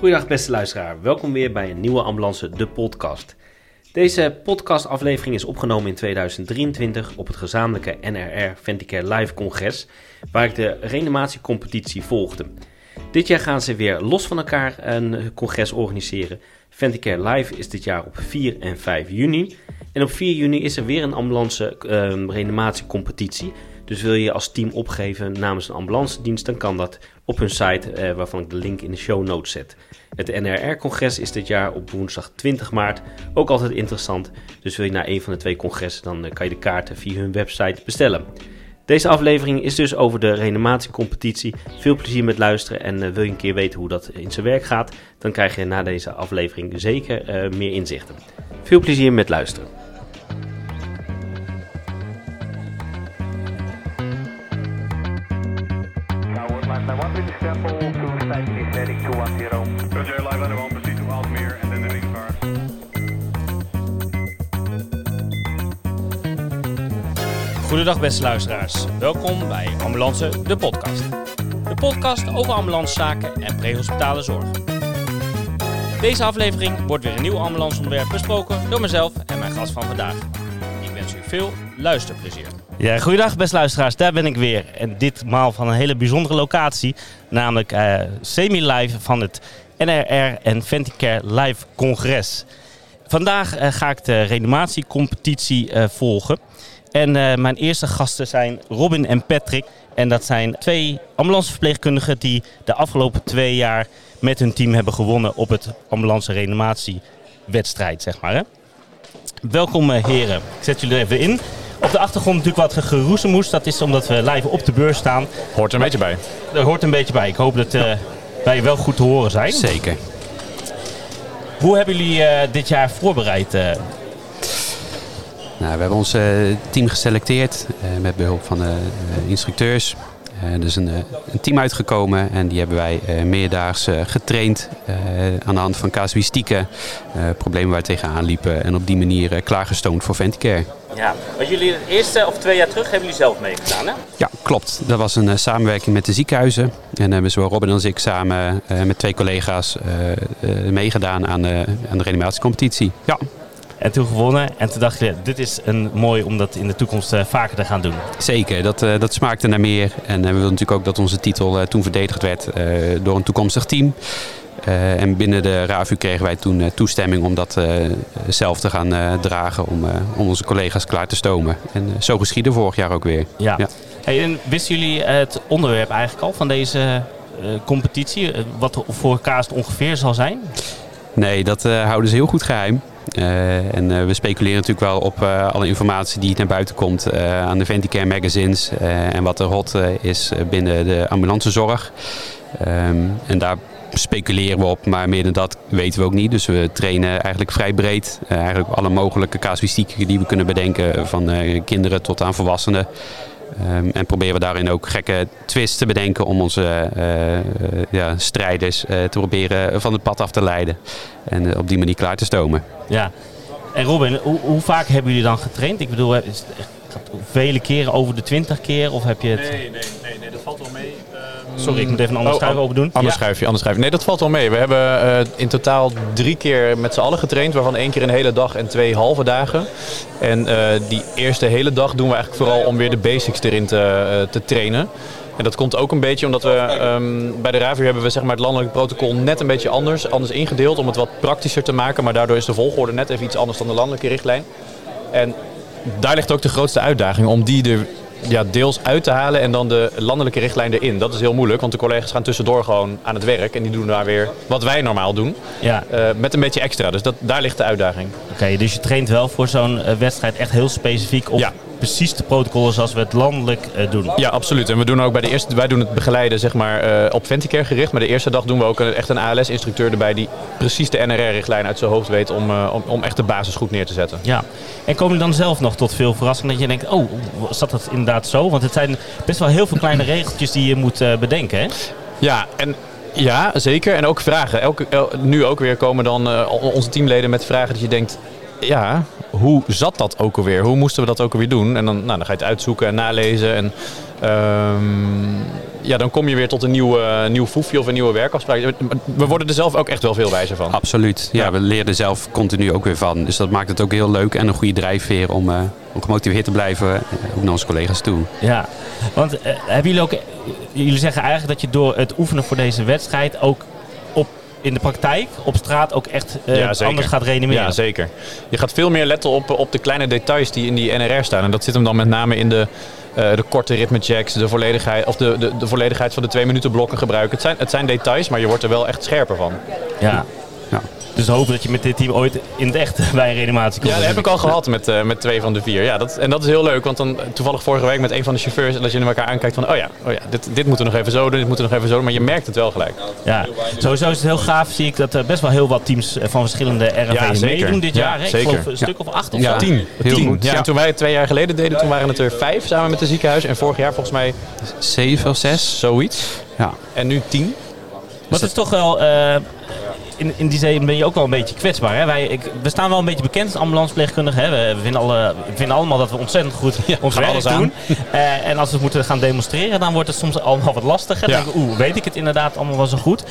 Goedendag beste luisteraar, welkom weer bij een nieuwe Ambulance, de podcast. Deze podcastaflevering is opgenomen in 2023 op het gezamenlijke NRR Venticare Live congres, waar ik de reanimatiecompetitie volgde. Dit jaar gaan ze weer los van elkaar een congres organiseren. Venticare Live is dit jaar op 4 en 5 juni. En op 4 juni is er weer een ambulance uh, reanimatiecompetitie. Dus wil je als team opgeven namens een ambulance dienst, dan kan dat op hun site, uh, waarvan ik de link in de show notes zet. Het NRR-congres is dit jaar op woensdag 20 maart. Ook altijd interessant. Dus wil je naar een van de twee congressen, dan uh, kan je de kaarten via hun website bestellen. Deze aflevering is dus over de reanimatiecompetitie. Veel plezier met luisteren en uh, wil je een keer weten hoe dat in zijn werk gaat, dan krijg je na deze aflevering zeker uh, meer inzichten. Veel plezier met luisteren. Goedendag beste luisteraars, welkom bij Ambulance, de podcast. De podcast over ambulancezaken en prehospitale zorg. Deze aflevering wordt weer een nieuw ambulanceonderwerp besproken door mezelf en mijn gast van vandaag. Veel luisterplezier. Ja, goedendag beste luisteraars, daar ben ik weer. En ditmaal van een hele bijzondere locatie, namelijk uh, semi-live van het NRR en Venticare Live Congres. Vandaag uh, ga ik de reanimatiecompetitie uh, volgen. En mijn eerste gasten zijn Robin en Patrick. En dat zijn twee ambulanceverpleegkundigen die de afgelopen twee jaar met hun team hebben gewonnen op het ambulance reanimatiewedstrijd, zeg maar. Hè? Welkom uh, heren. Ik zet jullie er even in. Op de achtergrond natuurlijk wat geroezemoes. Dat is omdat we live op de beurs staan. Hoort er een beetje bij. Er hoort een beetje bij. Ik hoop dat uh, wij wel goed te horen zijn. Zeker. Hoe hebben jullie dit jaar voorbereid? Nou, we hebben ons team geselecteerd met behulp van de instructeurs. Er is een, een, team uitgekomen en die hebben wij meerdaags getraind aan de hand van casuïstieken, problemen waar we tegenaan liepen en op die manier klaargestoomd voor Venticare. Ja, want jullie de eerste of twee jaar terug hebben jullie zelf meegedaan hè? Ja, klopt. Dat was een samenwerking met de ziekenhuizen. En hebben zowel Robin als ik samen met twee collega's meegedaan aan, aan de reanimatiecompetitie. Ja. En toen gewonnen. En toen dacht je, dit is een mooi om dat in de toekomst uh, vaker te gaan doen. Zeker, dat, uh, dat smaakte naar meer. En uh, we wilden natuurlijk ook dat onze titel toen verdedigd werd door een toekomstig team. en binnen de RAVU kregen wij toen toestemming om dat zelf te gaan dragen. Om, om onze collega's klaar te stomen. En zo geschiedde vorig jaar ook weer. Ja. ja. Hey, en wisten jullie het onderwerp eigenlijk al van deze competitie? Wat voor elkaar het ongeveer zal zijn? Nee, dat houden ze heel goed geheim. Uh, en uh, we speculeren natuurlijk wel op uh, alle informatie die naar buiten komt aan de Venticare magazines en wat er hot is binnen de ambulancezorg. Um, en daar speculeren we op, maar meer dan dat weten we ook niet. Dus we trainen eigenlijk vrij breed. eigenlijk alle mogelijke casuïstieken die we kunnen bedenken, van kinderen tot aan volwassenen. Um, en proberen we daarin ook gekke twists te bedenken om onze uh, uh, ja, strijders uh, te proberen van het pad af te leiden. En op die manier klaar te stomen. Ja. En Robin, hoe, hoe vaak hebben jullie dan getraind? Ik bedoel, is het vele keren over de twintig keer? Of heb je het... Nee, nee, nee, nee dat valt wel mee. Sorry, ik moet even een ander oh, schuif open doen. Ander ja. schuifje, ander schuifje. Nee, dat valt wel mee. We hebben uh, in totaal drie keer met z'n allen getraind. Waarvan één keer een hele dag en twee halve dagen. En uh, die eerste hele dag doen we eigenlijk vooral om weer de basics erin te, uh, te trainen. En dat komt ook een beetje omdat we um, bij de RAVU hebben we zeg maar, het landelijk protocol net een beetje anders, anders ingedeeld. Om het wat praktischer te maken. Maar daardoor is de volgorde net even iets anders dan de landelijke richtlijn. En daar ligt ook de grootste uitdaging om die er ja, deels uit te halen en dan de landelijke richtlijn erin. Dat is heel moeilijk, want de collega's gaan tussendoor gewoon aan het werk en die doen daar weer wat wij normaal doen. Ja. Uh, met een beetje extra. Dus dat, daar ligt de uitdaging. Oké, okay, dus je traint wel voor zo'n uh, wedstrijd echt heel specifiek op ja. Precies de protocollen zoals we het landelijk uh, doen. Ja, absoluut. En we doen ook bij de eerste, wij doen het begeleiden zeg maar, op Venticare gericht. Maar de eerste dag doen we ook een, echt een ALS-instructeur erbij die precies de NRR-richtlijn uit zijn hoofd weet om, om, om echt de basis goed neer te zetten. Ja. En komen dan zelf nog tot veel verrassing dat je denkt, oh, zat dat inderdaad zo? Want het zijn best wel heel veel kleine regeltjes die je moet bedenken, hè? Ja, en ja, zeker. En ook vragen. Elke, el, nu ook weer komen dan uh, onze teamleden met vragen dat je denkt... Ja, hoe zat dat ook alweer? Hoe moesten we dat ook alweer doen? En dan, nou, dan ga je het uitzoeken en nalezen. En Ehm, ja, dan kom je weer tot een nieuwe, nieuw foefje of een nieuwe werkafspraak. We worden er zelf ook echt wel veel wijzer van. Absoluut. Ja, we leren er zelf continu ook weer van. Dus dat maakt het ook heel leuk en een goede drijfveer om, uh, om gemotiveerd te blijven, eh, ook naar onze collega's toe. Ja, want uh, hebben jullie ook, jullie zeggen eigenlijk dat je door het oefenen voor deze wedstrijd ook in de praktijk op straat ook echt uh, ja, anders gaat reanimeren. Ja, zeker. Je gaat veel meer letten op, op de kleine details die in die NRR staan. En dat zit hem dan met name in de, uh, de korte ritmechecks, de volledigheid, of de, de, de volledigheid van de twee minuten blokken gebruiken. Het zijn, het zijn details, maar je wordt er wel echt scherper van. Ja. ja. Dus hopen dat je met dit team ooit in het echt bij een reanimatie komt. Ja, dat heb ik al gehad met, uh, met twee van de vier. Ja, dat, en dat is heel leuk, want dan toevallig vorige week met een van de chauffeurs... dat je naar elkaar aankijkt van, oh ja, oh ja dit, dit moet er nog even zo doen, dit moet er nog even zo doen. Maar je merkt het wel gelijk. Ja, sowieso is het heel gaaf, zie ik, dat er best wel heel wat teams van verschillende RFV's ja, meedoen dit jaar. Ja, zeker. Ik geloof een stuk of acht of ja, tien. Heel tien. Goed. Ja. En toen wij het twee jaar geleden deden, toen waren het er vijf samen met het ziekenhuis. En vorig jaar volgens mij... Zeven of zes. Zoiets. Ja. En nu tien. Maar het is toch wel... Uh, in, in die zin ben je ook wel een beetje kwetsbaar. Hè? Wij, ik, we staan wel een beetje bekend als ambulanceverpleegkundigen. We, we, vinden alle, we vinden allemaal dat we ontzettend goed ja, ons werk doen. Uh, en als we moeten gaan demonstreren, dan wordt het soms allemaal wat lastiger. Ja. Oeh, weet ik het inderdaad allemaal wel zo goed.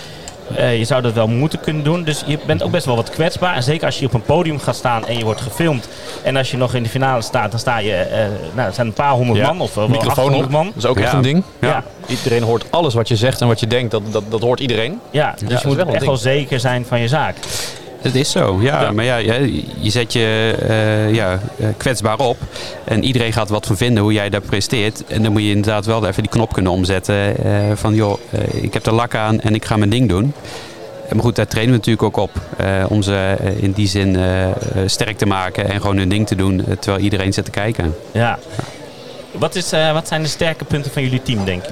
Uh, je zou dat wel moeten kunnen doen. Dus je bent ook best wel wat kwetsbaar. En zeker als je op een podium gaat staan en je wordt gefilmd. En als je nog in de finale staat, dan sta je. Uh, nou, het zijn een paar honderd ja. man of uh, microfoon op. man. Dat is ook echt een ding. Ja. Iedereen hoort alles wat je zegt en wat je denkt. Dat, dat, dat hoort iedereen. Ja, dus je moet echt wel zeker zijn van je zaak. Het is zo, ja. ja. Maar ja, je, je zet je uh, ja, kwetsbaar op. En iedereen gaat wat van vinden hoe jij daar presteert. En dan moet je inderdaad wel even die knop kunnen omzetten. Uh, van joh, uh, ik heb de lak aan en ik ga mijn ding doen. Maar goed, daar trainen we natuurlijk ook op. om ze in die zin sterk te maken en gewoon hun ding te doen. terwijl iedereen zit te kijken. Ja. Wat, is, wat zijn de sterke punten van jullie team, denk je?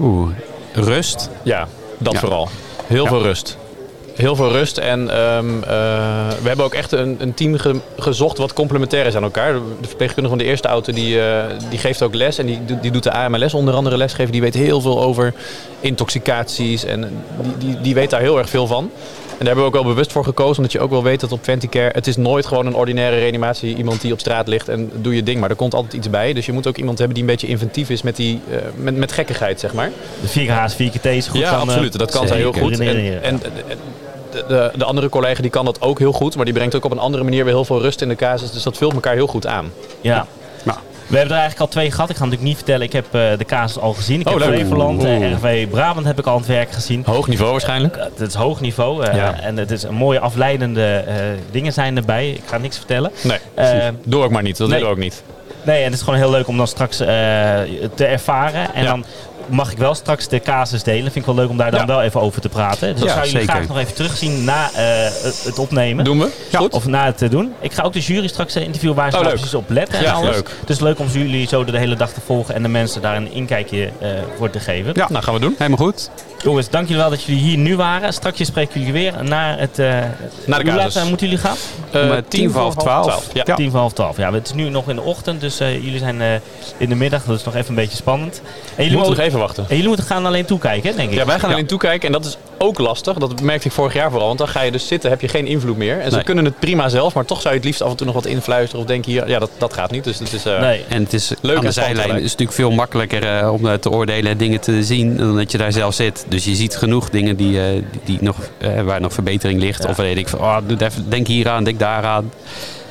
Oeh, rust. Ja, dat ja. vooral. Heel ja. veel rust heel veel rust. En um, uh, we hebben ook echt een, een team ge gezocht wat complementair is aan elkaar. De verpleegkundige van de eerste auto die, uh, die geeft ook les. En die, die doet de AMLS onder andere lesgeven. Die weet heel veel over intoxicaties. En die, die, die weet daar heel erg veel van. En daar hebben we ook wel bewust voor gekozen, omdat je ook wel weet dat op Venticare... het is nooit gewoon een ordinaire reanimatie, iemand die op straat ligt en doe je ding. Maar er komt altijd iets bij. Dus je moet ook iemand hebben die een beetje inventief is met, die, uh, met, met gekkigheid, zeg maar. De 4H's, 4KT's goed ja, absoluut. Dat kan zij heel goed. En, en, en, de, de, de, andere collega die kan dat ook heel goed, maar die brengt ook op een andere manier weer heel veel rust in de casus. Dus dat vult elkaar heel goed aan. Ja. Nou. We hebben er eigenlijk al twee gehad. Ik ga natuurlijk niet vertellen, ik heb uh, de casus al gezien. Ik oh, heb Flevoland en RV Brabant heb ik al aan het werk gezien. Hoog niveau waarschijnlijk? Het uh, is hoog niveau. Uh, ja. En het is een mooie afleidende dingen zijn erbij. Ik ga niks vertellen. Nee, doe ook maar niet. Dat nee. willen we ook niet. Nee, en het is gewoon heel leuk om dan straks te ervaren. En ja. dan mag ik wel straks de casus delen. Vind ik wel leuk om daar dan ja. wel even over te praten. Dus ja, zou jullie graag nog even terugzien na uh, het opnemen. Doen we. Ja. Goed. Of na het uh, doen. Ik ga ook de jury straks uh, interviewen waar ze oh, precies op letten en alles. Leuk. Dus leuk om jullie zo de hele dag te volgen en de mensen daar een inkijkje voor te geven. Ja, nou gaan we doen. Helemaal goed. Jongens, dank jullie wel dat jullie hier nu waren. Straks spreken jullie weer naar het... naar de hoe laat moeten jullie gaan? Om tien voor half twaalf. Ja. Tien voor half twaalf. Ja, het is nu nog in de ochtend, dus jullie zijn in de middag. Dat is nog even een beetje spannend. En jullie moeten nog even wachten. En jullie moeten gaan alleen toekijken, denk ik. Ja, wij gaan ja. alleen toekijken en dat is ook lastig. Dat merkte ik vorig jaar vooral. Want dan ga je dus zitten, heb je geen invloed meer. En ze kunnen het prima zelf, maar toch zou je het liefst af en toe nog wat influisteren of denken hier, ja, dat, dat gaat niet. Dus het is uh, nee. En het is leuk aan de zijlijn. Het is natuurlijk veel makkelijker uh, om uh, te oordelen en dingen te zien dan dat je daar zelf zit. Dus je ziet genoeg dingen die, die, die nog, waar nog verbetering ligt. Ja. Of weet ik van, oh, denk hier aan, denk daaraan.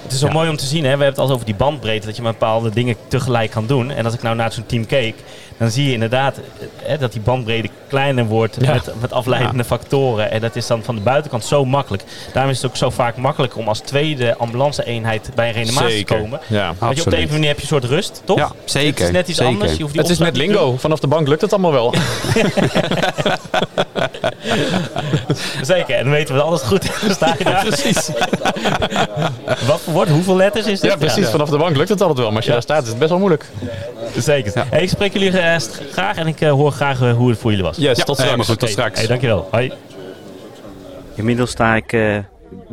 Het is zo ja. mooi om te zien, hè? we hebben het al over die bandbreedte, dat je bepaalde dingen tegelijk kan doen. En als ik nou naar zo'n team keek, dan zie je inderdaad hè, dat die bandbreedte kleiner wordt ja. met, met afleidende ja. factoren. En dat is dan van de buitenkant zo makkelijk. Daarom is het ook zo vaak makkelijk om als tweede ambulance-eenheid bij een reanimatie zeker. te komen. Ja, Want je op de een manier heb je een soort rust, toch? Ja, zeker. Het is net iets zeker. anders. Je hoeft het is net lingo. Vanaf de bank lukt het allemaal wel. zeker. En dan weten we dat alles goed Dan sta je daar. precies. Wat voor woord? Hoeveel letters is dit? Ja, precies. Vanaf de bank lukt het altijd wel. Maar als je daar staat is het best wel moeilijk. Zeker. Ja. Hey, ik spreek jullie uh, graag en ik uh, hoor graag uh, hoe het voor jullie was. Yes, ja, tot straks. Goed, tot straks. Hey, dankjewel. Hoi. Inmiddels sta ik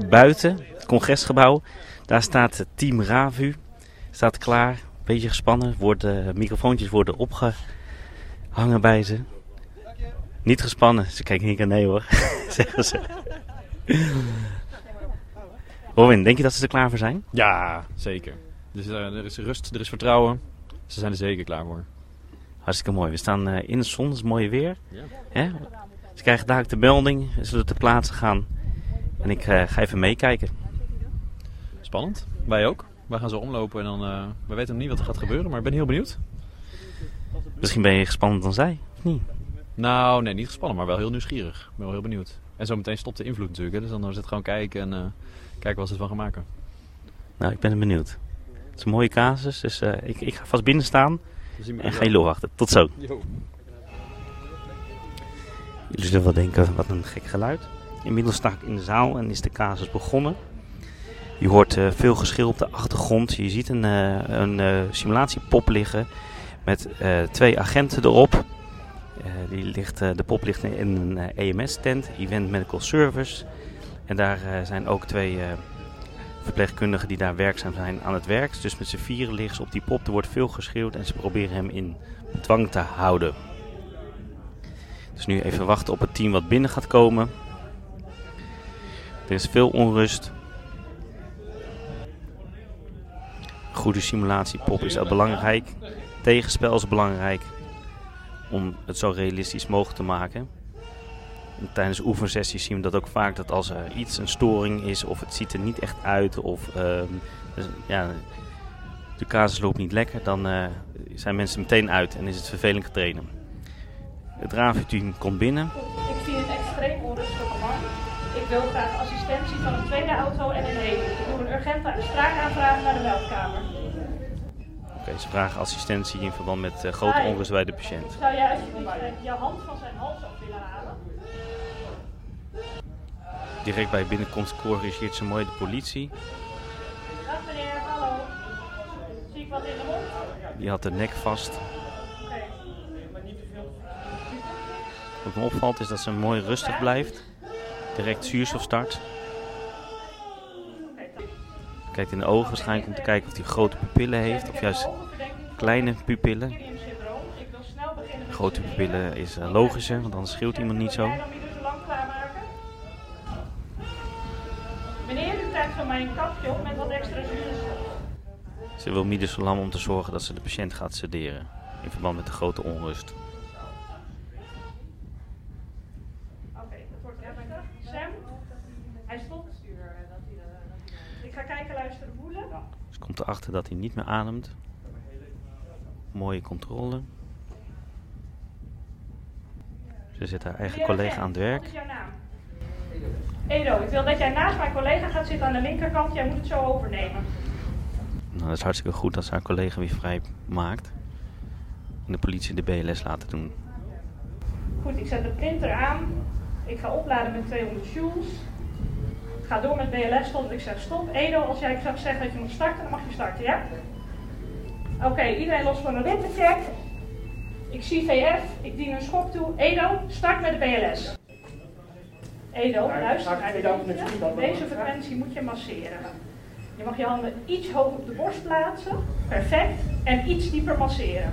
buiten het congresgebouw. Daar staat team Ravu. Staat klaar. Beetje gespannen. Worden, microfoontjes worden opgehangen bij ze. Niet gespannen. Ze kijken niet aan nee hoor. Zeggen ze. Robin, denk je dat ze er klaar voor zijn? Ja, zeker. Dus er is rust, er is vertrouwen. Ze zijn er zeker klaar voor. Hartstikke mooi. We staan eh, in de zon, het is mooi weer. Hè? Ze krijgen dadelijk de melding, ze zullen ter plaatse gaan. En ik eh, ga even meekijken. Spannend. Wij ook. Wij gaan zo omlopen en dan... eh, we weten nog niet wat er gaat gebeuren, maar ik ben heel benieuwd. Misschien ben je gespannen dan zij, of niet? Nou, nee, niet gespannen, maar wel heel nieuwsgierig. Ik ben wel heel benieuwd. En zometeen stopt de invloed natuurlijk. Hè? Dus dan is het gewoon kijken en kijken wat ze ervan gaan maken. Nou, ik ben benieuwd. Het is een mooie casus, dus ik, ik ga vast binnen staan en ga je lol wachten. Tot zo. Jullie zullen wel denken, wat een gek geluid. Inmiddels sta ik in de zaal en is de casus begonnen. Je hoort eh, veel geschil op de achtergrond. Je ziet een, eh, een eh, simulatiepop liggen met twee agenten erop. Die ligt, de pop ligt in een EMS-tent, Event Medical Service. En daar zijn ook twee verpleegkundigen die daar werkzaam zijn aan het werk. Dus met z'n vieren liggen ze op die pop. Er wordt veel geschreeuwd en ze proberen hem in dwang te houden. Dus nu even wachten op het team wat binnen gaat komen. Er is veel onrust. Goede simulatiepop is ook belangrijk. Tegenspel is belangrijk. Om het zo realistisch mogelijk te maken. En tijdens oefensessies zien we dat ook vaak dat als er iets een storing is of het ziet er niet echt uit of ehm, dus, ja, de casus loopt niet lekker, dan eh, zijn mensen meteen uit en is het vervelend getreden. Het RAVU-team komt binnen. Ik zie een extreem onrustige man. Ik wil graag assistentie van een tweede auto en een heli. Ik doe een urgente spraakaanvraag naar de meldkamer. Oké, ze vragen assistentie in verband met eh, grote onrust bij de patiënt. Zou jij alsjeblieft eh, je hand van zijn hals af willen halen? Direct bij binnenkomst corrigeert ze mooi de politie. Dag meneer, hallo. Zie ik wat in de mond? Die had de nek vast. Oké. Wat me opvalt is dat ze mooi rustig blijft. Direct zuurstof start. Kijkt in de ogen waarschijnlijk om te kijken of hij grote pupillen heeft. Of juist kleine pupillen. Grote pupillen is eh, logischer, want anders schreeuwt iemand niet zo. Wil jij dan niet zo lang klaarmaken? Meneer, u krijgt van mij een kapje op met wat extra zuurstof. Ze wil midazolam om te zorgen dat ze de patiënt gaat sederen. In verband met de grote onrust. Oké, dat wordt heftig. Sam, hij stopt. Ik ga kijken, luisteren, voelen. Ze komt erachter dat hij niet meer ademt. Mooie controle. Ze zet haar eigen collega aan het werk. Wat is jouw naam? Edo, ik wil dat jij naast mijn collega gaat zitten aan de linkerkant. Jij moet het zo overnemen. Nou, dat is hartstikke goed dat ze haar collega weer vrij maakt. En de politie de BLS laten doen. Goed, ik zet de printer aan. Ik ga opladen met 200 joules. Ik ga door met BLS totdat ik zeg stop. Edo, als jij zag zeggen dat je moet starten, dan mag je starten, ja? Oké, iedereen los voor een ritmecheck. Ik zie VF, ik dien een schok toe. Edo, start met de BLS. Edo, luister naar de liefde. Deze frequentie moet je masseren. Je mag je handen iets hoog op de borst plaatsen. Perfect. En iets dieper masseren.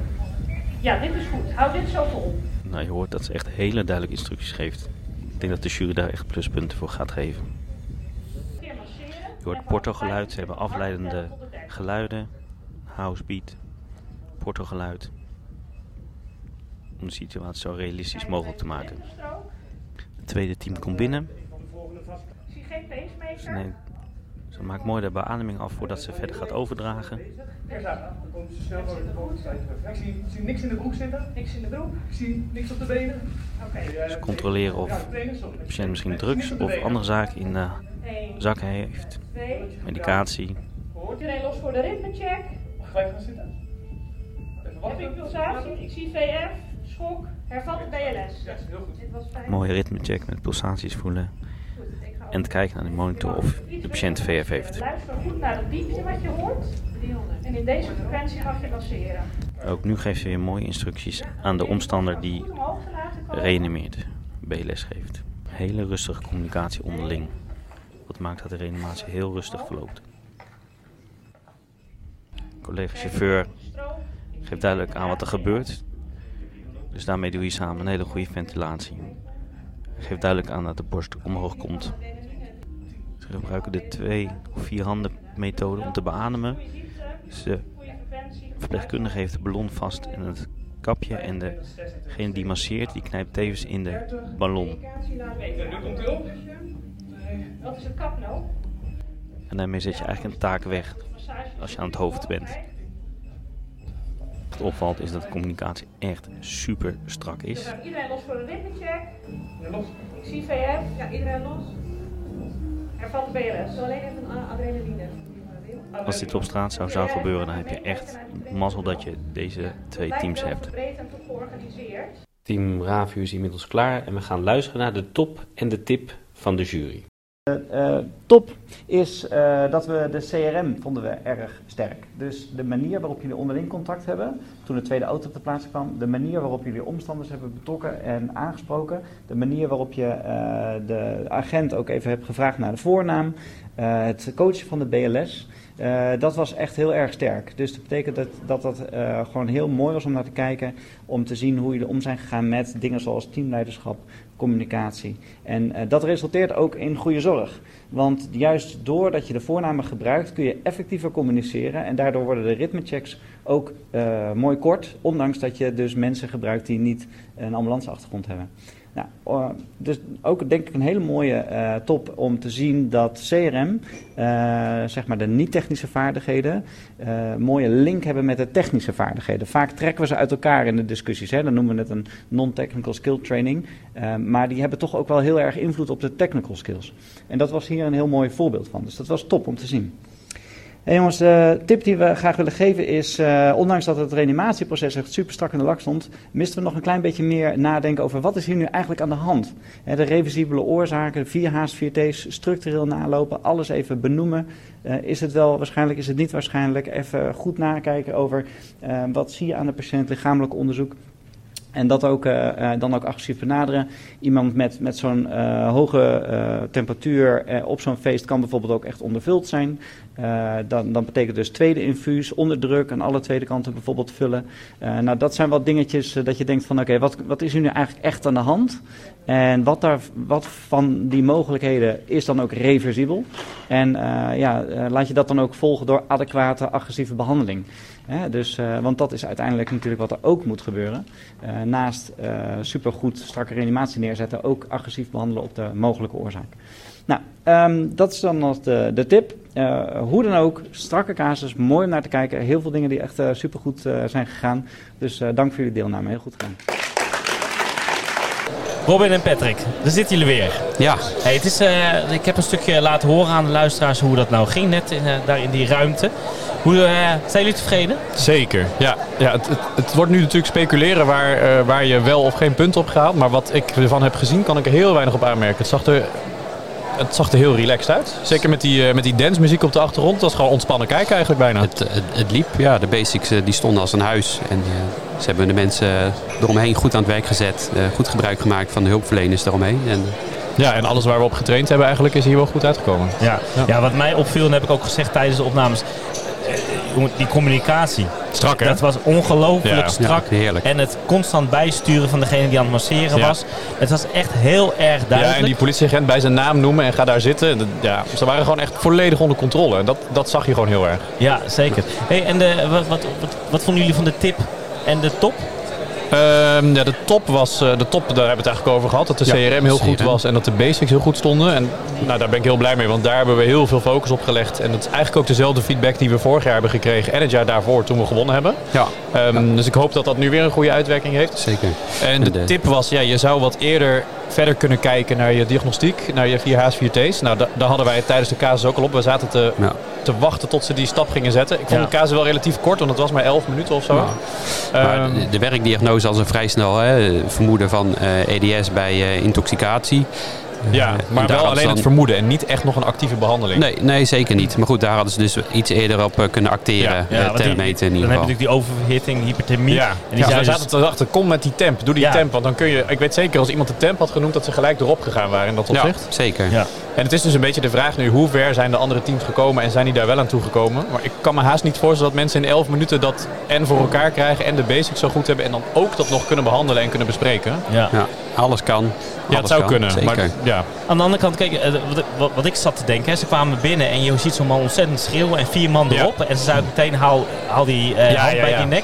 Ja, dit is goed. Hou dit zo vol. Nou, je hoort dat ze echt hele duidelijke instructies geeft. Ik denk dat de jury daar echt pluspunten voor gaat geven. Je hoort portogeluid, ze hebben afleidende geluiden. Housebeat, portogeluid. Om de situatie zo realistisch mogelijk te maken. Het tweede team komt binnen. Ik zie geen pacemaker. Ze, neemt, ze maakt mooi de beademing af voordat ze verder gaat overdragen. Ja, dan komt ze snel de. Ik zie, ik zie niks in de broek zitten. Niks in de broek. Ik zie niks op de benen. Oké. Ze controleren of de patiënt misschien drugs of andere zaken in de 1, zak heeft. 2. Medicatie. Iedereen los voor de ritmecheck. Gelijk gaan zitten. Even Heb ik wachten. pulsatie? Ik zie VF, schok, hervat de BLS. Ja, heel goed. Dit was fijn. Mooie ritmecheck met pulsaties voelen. Ga En te kijken naar de monitor of de patiënt VF heeft. Luister goed naar het diepte wat je hoort. En in deze frequentie mag je masseren. Ook nu geeft ze weer mooie instructies aan de omstander die reanimeert, BLS geeft. Hele rustige communicatie onderling. Wat maakt dat de reanimatie heel rustig verloopt. Collega chauffeur geeft duidelijk aan wat er gebeurt. Dus daarmee doe je samen een hele goede ventilatie. Geeft duidelijk aan dat de borst omhoog komt. Ze gebruiken de twee of vier handen methode om te beademen. Frequentie. De verpleegkundige heeft de ballon vast in het kapje en degene die masseert, die knijpt tevens in de ballon. En daarmee zet je eigenlijk een taak weg als je aan het hoofd bent. Wat opvalt is dat de communicatie echt super strak Dus is. we hebben iedereen los voor een ritmecheck. Los. Ik zie VF. Ja, iedereen los. Er valt de BLS. Alleen even een adrenaline. Als dit op straat zou zou gebeuren, dan heb je echt mazzel dat je deze twee teams hebt. breed en goed georganiseerd. Team Ravu is inmiddels klaar en we gaan luisteren naar de top en de tip van de jury. Eh, top is eh, dat we de CRM vonden we erg sterk. Dus de manier waarop jullie onderling contact hebben, toen de tweede auto op de plaats kwam, de manier waarop jullie omstanders hebben betrokken en aangesproken, de manier waarop je de agent ook even hebt gevraagd naar de voornaam, het coachen van de BLS. dat was echt heel erg sterk. Dus dat betekent dat dat, dat gewoon heel mooi was om naar te kijken. Om te zien hoe jullie om zijn gegaan met dingen zoals teamleiderschap, communicatie. En eh, dat resulteert ook in goede zorg. Want juist doordat je de voornamen gebruikt, kun je effectiever communiceren. En daardoor worden de ritmechecks ook eh, mooi kort. Ondanks dat je dus mensen gebruikt die niet een ambulanceachtergrond hebben. Nou, eh, dus ook denk ik een hele mooie eh, top om te zien dat CRM, eh, zeg maar de niet-technische vaardigheden, eh mooie link hebben met de technische vaardigheden. Vaak trekken we ze uit elkaar in de discussies. Hè? Dan noemen we het een non-technical skill training. Maar die hebben toch ook wel heel erg invloed op de technical skills. En dat was hier een heel mooi voorbeeld van. Dus dat was top om te zien. Hey jongens, de tip die we graag willen geven is, eh, ondanks dat het reanimatieproces echt super strak in de lak stond, misten we nog een klein beetje meer nadenken over wat is hier nu eigenlijk aan de hand. Hè, de reversibele oorzaken, de 4 H's, 4 T's, structureel nalopen, alles even benoemen. Eh, is het wel waarschijnlijk, is het niet waarschijnlijk? Even goed nakijken over eh, wat zie je aan de patiënt, lichamelijk onderzoek. En dat ook, eh, eh, dan ook agressief benaderen. Iemand met, met zo'n eh, hoge temperatuur op zo'n feest kan bijvoorbeeld ook echt ondervuld zijn. Dan, dan betekent dus tweede infuus, onder druk aan alle tweede kanten bijvoorbeeld vullen. Nou, dat zijn wat dingetjes dat je denkt van oké, wat, wat is nu eigenlijk echt aan de hand? En wat, daar, wat van die mogelijkheden is dan ook reversibel? En ja, laat je dat dan ook volgen door adequate agressieve behandeling. Hè, dus, eh, want dat is uiteindelijk natuurlijk wat er ook moet gebeuren. Eh, naast eh, supergoed strakke reanimatie neerzetten, ook agressief behandelen op de mogelijke oorzaak. Nou, ehm, dat is dan nog de, de tip. Eh, hoe dan ook, strakke casus, mooi om naar te kijken. Heel veel dingen die echt eh, supergoed eh, zijn gegaan. Dus eh, dank voor jullie deelname, heel goed gedaan. Robin en Patrick, daar zitten jullie weer. Ja, Hey, het is, eh, ik heb een stukje laten horen aan de luisteraars hoe dat nou ging net in, daar in die ruimte. Hoe, eh, zijn jullie tevreden? Zeker, ja. ja het, het, het wordt nu natuurlijk speculeren waar, eh, waar je wel of geen punt op gaat. Maar wat ik ervan heb gezien, kan ik er heel weinig op aanmerken. Het zag er, het zag er heel relaxed uit. Zeker met die, eh, met die dancemuziek op de achtergrond. Dat was gewoon ontspannen kijken eigenlijk bijna. het, het, het liep. Ja, de basics die stonden als een huis. En ze hebben de mensen eromheen goed aan het werk gezet. eh, goed gebruik gemaakt van de hulpverleners eromheen. En, Ja, en alles waar we op getraind hebben eigenlijk is hier wel goed uitgekomen. Ja. ja, wat mij opviel, en heb ik ook gezegd tijdens de opnames, die communicatie. Strak hè? Dat was ongelooflijk Ja. strak. Ja, heerlijk. En het constant bijsturen van degene die aan het masseren Ja. was. Het was echt heel erg Ja, duidelijk. en die politieagent bij zijn naam noemen en ga daar zitten. Ja, ze waren gewoon echt volledig onder controle. En dat, dat zag je gewoon heel erg. Ja, zeker. Hey, en de, wat, wat, wat, wat vonden jullie van de tip en de top? Ehm, ja, de top was, eh, de top, daar hebben we het eigenlijk over gehad. Dat de Ja, CRM heel goed was en dat de basics heel goed stonden. En nou, daar ben ik heel blij mee, want daar hebben we heel veel focus op gelegd. En dat is eigenlijk ook dezelfde feedback die we vorig jaar hebben gekregen en het jaar daarvoor toen we gewonnen hebben. ja, Ehm, Dus ik hoop dat dat nu weer een goede uitwerking heeft. zeker. En de De- tip was, ja, je zou wat eerder verder kunnen kijken naar je diagnostiek, naar je 4H's, 4T's. Nou, da- daar hadden wij tijdens de casus ook al op. We zaten te, Ja. te wachten tot ze die stap gingen zetten. Ik vond Ja. de casus wel relatief kort, want het was maar 11 minuten of zo. Nou, Maar Ehm, de, de werkdiagnose als een vrij snel hè, vermoeden van eh, EDS bij eh, intoxicatie. Ja, Eh, maar daar wel alleen dan- het vermoeden en niet echt nog een actieve behandeling. Nee, nee, zeker niet. Maar goed, daar hadden ze dus iets eerder op eh, kunnen acteren. Ja, Ja, Ja, want die- thermometer in dan ieder heb je geval. natuurlijk die oververhitting, hyperthermie. Ja, En die ja, dus- zaten te wachten. Kom met die temp. Doe die Ja. temp. Want dan kun je... Ik weet zeker, als iemand de temp had genoemd, dat ze gelijk erop gegaan waren in dat Ja, opzicht. zeker. Ja. En het is dus een beetje de vraag nu, hoe ver zijn de andere teams gekomen en zijn die daar wel aan toegekomen? Maar ik kan me haast niet voorstellen dat mensen in 11 minuten dat en voor elkaar krijgen en de basics zo goed hebben en dan ook dat nog kunnen behandelen en kunnen bespreken. Ja. Ja, alles kan. Ja, het Alles zou kan, kunnen. zeker. Maar ja, Aan de andere kant, kijk, eh, wat, wat, wat ik zat te denken, hè, ze kwamen binnen en je ziet zo'n man ontzettend schreeuwen en vier man Ja. erop. En ze zeiden meteen, haal, haal die eh, Ja, hand ja, bij ja. die nek.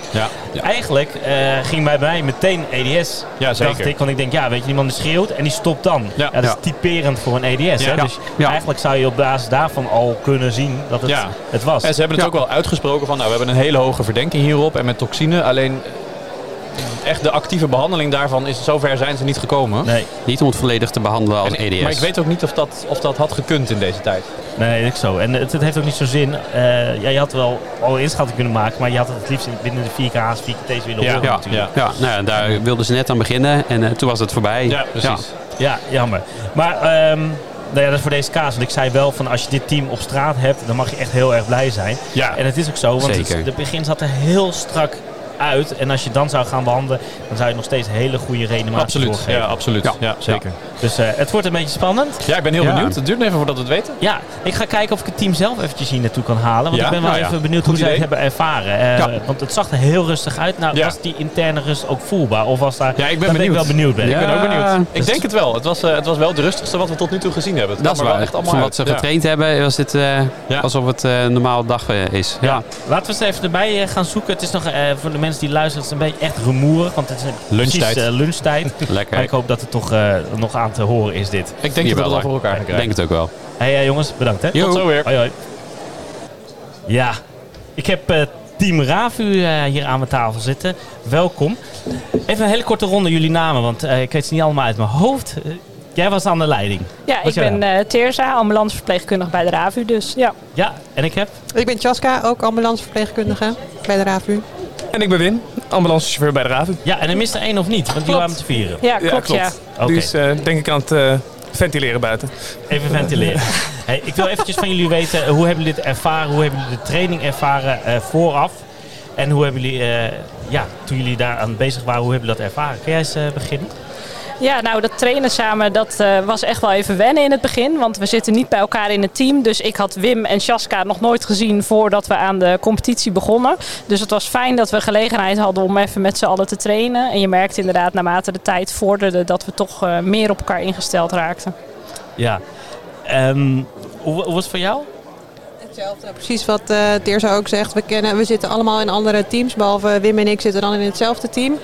Ja. Eigenlijk eh, ging bij mij meteen EDS. Ja, zeker. Dacht ik, want ik denk, ja, weet je, die man die schreeuwt en die stopt dan. Ja. dat is Ja. typerend voor een EDS. Hè? Dus Ja. eigenlijk zou je op basis daarvan al kunnen zien dat het Ja. het was. En ze hebben het ook wel uitgesproken van, nou, we hebben een hele hoge verdenking hierop en met toxine. Alleen echt de actieve behandeling daarvan is zover zijn ze niet gekomen. Nee, Niet om het volledig te behandelen als E En- EDS. Maar ik weet ook niet of dat, of dat had gekund in deze tijd. nee, dat is zo. En het, het heeft ook niet zo zin. Eh, ja, je had wel al een inschatting kunnen maken, maar je had het het liefst binnen de 4K's, 4K's willen Ja. horen Ja, natuurlijk. ja. nou, ja, daar wilden ze net aan beginnen en eh, toen was het voorbij. Ja, precies. Ja, jammer. Maar ehm, nou ja, dat is voor deze kaas. Want ik zei wel van als je dit team op straat hebt, dan mag je echt heel erg blij zijn. Ja. En het is ook zo, want het, Zeker. het begin zat er heel strak uit. En als je dan zou gaan behandelen, dan zou je nog steeds hele goede reanimatie Absoluut. Ja, absoluut. Ja, Ja. zeker. Dus eh, het wordt een beetje spannend. Ja, ik ben heel Ja. benieuwd. Het duurt even voordat we het weten. Ja, ik ga kijken of ik het team zelf eventjes hier naartoe kan halen. Want Ja? ik ben wel Nou ja, even benieuwd goed hoe zij het hebben ervaren. Eh, Ja. Want het zag er heel rustig uit. Nou, Ja. was die interne rust ook voelbaar? Of was daar... Ja, ik ben daar ben ik benieuwd. wel benieuwd. Ben. Ja. Ik ben ook benieuwd. Ik Dus- denk het wel. Het was, eh, het was wel het rustigste wat we tot nu toe gezien hebben. Het Dat is wel echt allemaal Van wat ze getraind hebben, was dit eh, alsof het eh, een normale dag is. Ja. Laten we eens even erbij gaan zoeken. Het is nog eh, voor de mensen die luisteren, het is een beetje echt rumoerig. Want het is Lunchtijd. precies, eh, lunchtijd. Lekker. maar ik hoop dat het toch eh, nog aan te horen is dit. Ik denk dat we het wel voor elkaar gaan Ik krijgen. denk het ook wel. Hé hey, jongens, bedankt hè. Tot zo weer. Hoi hoi. Ja, ik heb eh, team Ravu eh, hier aan mijn tafel zitten. Welkom. Even een hele korte ronde jullie namen, want eh, ik weet ze niet allemaal uit mijn hoofd. Jij was aan de leiding. Ja, Wat ik ben eh Teerza, ambulanceverpleegkundige bij de RAVU. Dus ja. Ja, en ik heb... Ik ben Chaska, ook ambulanceverpleegkundige bij de RAVU. En ik ben Win, ambulancechauffeur bij de RAVU. Ja, en er mist er één of niet, want jullie waren z'n vieren. Ja, klopt ja. Oké. Dus eh, denk ik aan het eh, ventileren buiten. Even ventileren. Hey, ik wil eventjes van jullie weten, eh, hoe hebben jullie dit ervaren? Hoe hebben jullie de training ervaren eh, vooraf? En hoe hebben jullie, eh, ja, toen jullie daar aan bezig waren, hoe hebben jullie dat ervaren? Kun jij eens eh, beginnen? Ja, nou dat trainen samen, dat eh, was echt wel even wennen in het begin. Want we zitten niet bij elkaar in het team. Dus ik had Wim en Shaska nog nooit gezien voordat we aan de competitie begonnen. Dus het was fijn dat we gelegenheid hadden om even met z'n allen te trainen. En je merkt inderdaad naarmate de tijd vorderde dat we toch eh, meer op elkaar ingesteld raakten. Ja. Ehm, hoe, hoe was het voor jou? Hetzelfde. Precies wat eh Teerza ook zegt. We, kennen, we zitten allemaal in andere teams. Behalve Wim en ik zitten dan in hetzelfde team.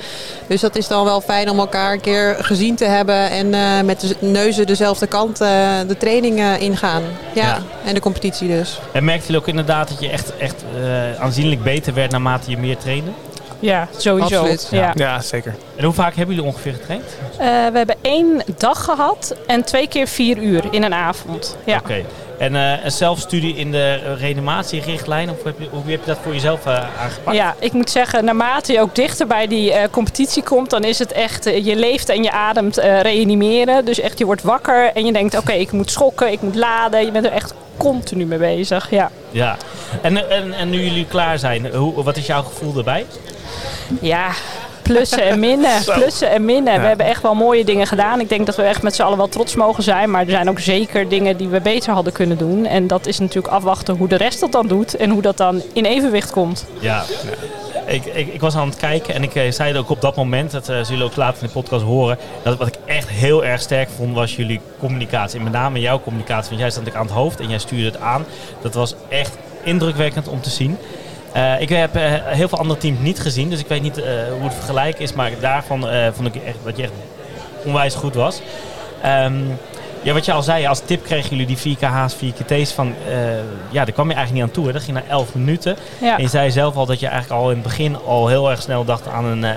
Dus dat is dan wel fijn om elkaar een keer gezien te hebben. En eh, met de neuzen dezelfde kant eh, de training eh, ingaan. Ja. Ja. En de competitie dus. En merkten jullie ook inderdaad dat je echt, echt eh, aanzienlijk beter werd naarmate je meer trainde? Ja, sowieso. Absoluut. Ja. Ja, zeker. En hoe vaak hebben jullie ongeveer getraind? Eh, we hebben één dag gehad en twee keer vier uur in een avond. Ja. Oké. En eh, een zelfstudie in de reanimatierichtlijn, of heb je, hoe heb je dat voor jezelf eh, aangepakt? Ja, ik moet zeggen, naarmate je ook dichter bij die competitie komt, dan is het echt, je leeft en je ademt reanimeren. Dus echt, je wordt wakker en je denkt, oké, ik moet schokken, ik moet laden. Je bent er echt continu mee bezig, ja. Ja. En, en, en nu jullie klaar zijn, hoe, wat is jouw gevoel erbij? Ja, plussen en minnen, plussen en minnen. We hebben echt wel mooie dingen gedaan. Ik denk dat we echt met z'n allen wel trots mogen zijn. Maar er zijn ook zeker dingen die we beter hadden kunnen doen. En dat is natuurlijk afwachten hoe de rest dat dan doet en hoe dat dan in evenwicht komt. Ja. Ik, ik, ik was aan het kijken en ik eh, zei het ook op dat moment, dat eh, zullen jullie ook later in de podcast horen, dat wat ik echt heel erg sterk vond was jullie communicatie. En met name jouw communicatie, want jij stond aan het hoofd en jij stuurde het aan. Dat was echt indrukwekkend om te zien. Eh, ik heb eh, heel veel andere teams niet gezien, dus ik weet niet eh, hoe het vergelijken is, maar daarvan vond ik echt, dat je echt onwijs goed was. Ehm, ja, wat je al zei, als tip kregen jullie die 4KH's, 4KT's van, eh, ja, daar kwam je eigenlijk niet aan toe. Hè? Dat ging na 11 minuten. Ja. En je zei zelf al dat je eigenlijk al in het begin al heel erg snel dacht aan een, een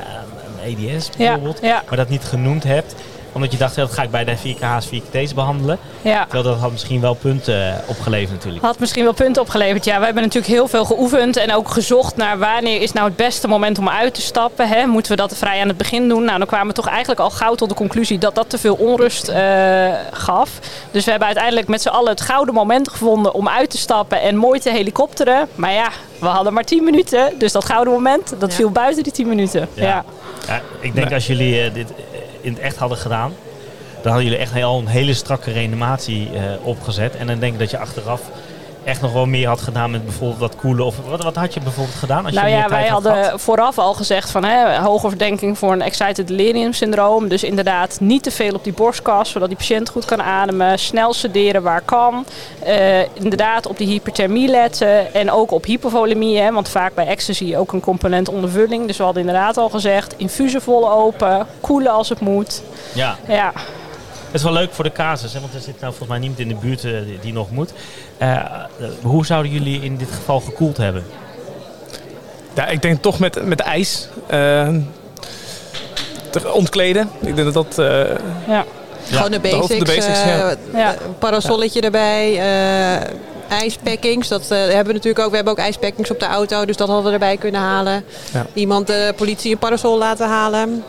EDS Ja, bijvoorbeeld. ja, Maar dat niet genoemd hebt. Omdat je dacht, dat ga ik bij de 4K's, 4KT's behandelen. ja. Terwijl dat had misschien wel punten eh, opgeleverd natuurlijk. Had misschien wel punten opgeleverd. Ja, we hebben natuurlijk heel veel geoefend en ook gezocht naar wanneer is nou het beste moment om uit te stappen. Hè? Moeten we dat vrij aan het begin doen? Nou, dan kwamen we toch eigenlijk al gauw tot de conclusie dat dat te veel onrust eh, gaf. Dus we hebben uiteindelijk met z'n allen het gouden moment gevonden om uit te stappen en mooi te helikopteren. Maar ja, we hadden maar 10 minuten, dus dat gouden moment, dat Ja. viel buiten die 10 minuten. Ja. Ja. Ja, ik denk als jullie eh, dit in het echt hadden gedaan, Dan hadden jullie echt al een hele strakke reanimatie eh, opgezet. En dan denk ik dat je achteraf echt nog wel meer had gedaan met bijvoorbeeld dat koelen. Of wat, wat had je bijvoorbeeld gedaan als nou je meer ja, tijd wij had hadden gehad? vooraf al gezegd van hè, hoge verdenking voor een excited delirium syndroom. Dus inderdaad niet te veel op die borstkas, zodat die patiënt goed kan ademen. Snel sederen waar kan. Eh, inderdaad op die hyperthermie letten en ook op hypovolemie. Hè, want vaak bij ecstasy ook een component ondervulling. Dus we hadden inderdaad al gezegd, infusen vol open, koelen als het moet. Ja. Ja, Het is wel leuk voor de casus, hè, want er zit nou volgens mij niemand in de buurt eh, die, die nog moet. Eh, eh, hoe zouden jullie in dit geval gekoeld hebben? Ja, ik denk toch met, met ijs. te ontkleden. Ik denk dat dat... eh, ja. Gewoon de de basics. de basics, eh, ja. Parasolletje erbij. eh ijspackings. Dat hebben we natuurlijk ook. We hebben ook ijspackings op de auto. Dus dat hadden we erbij kunnen halen. Ja. Iemand de politie een parasol laten halen.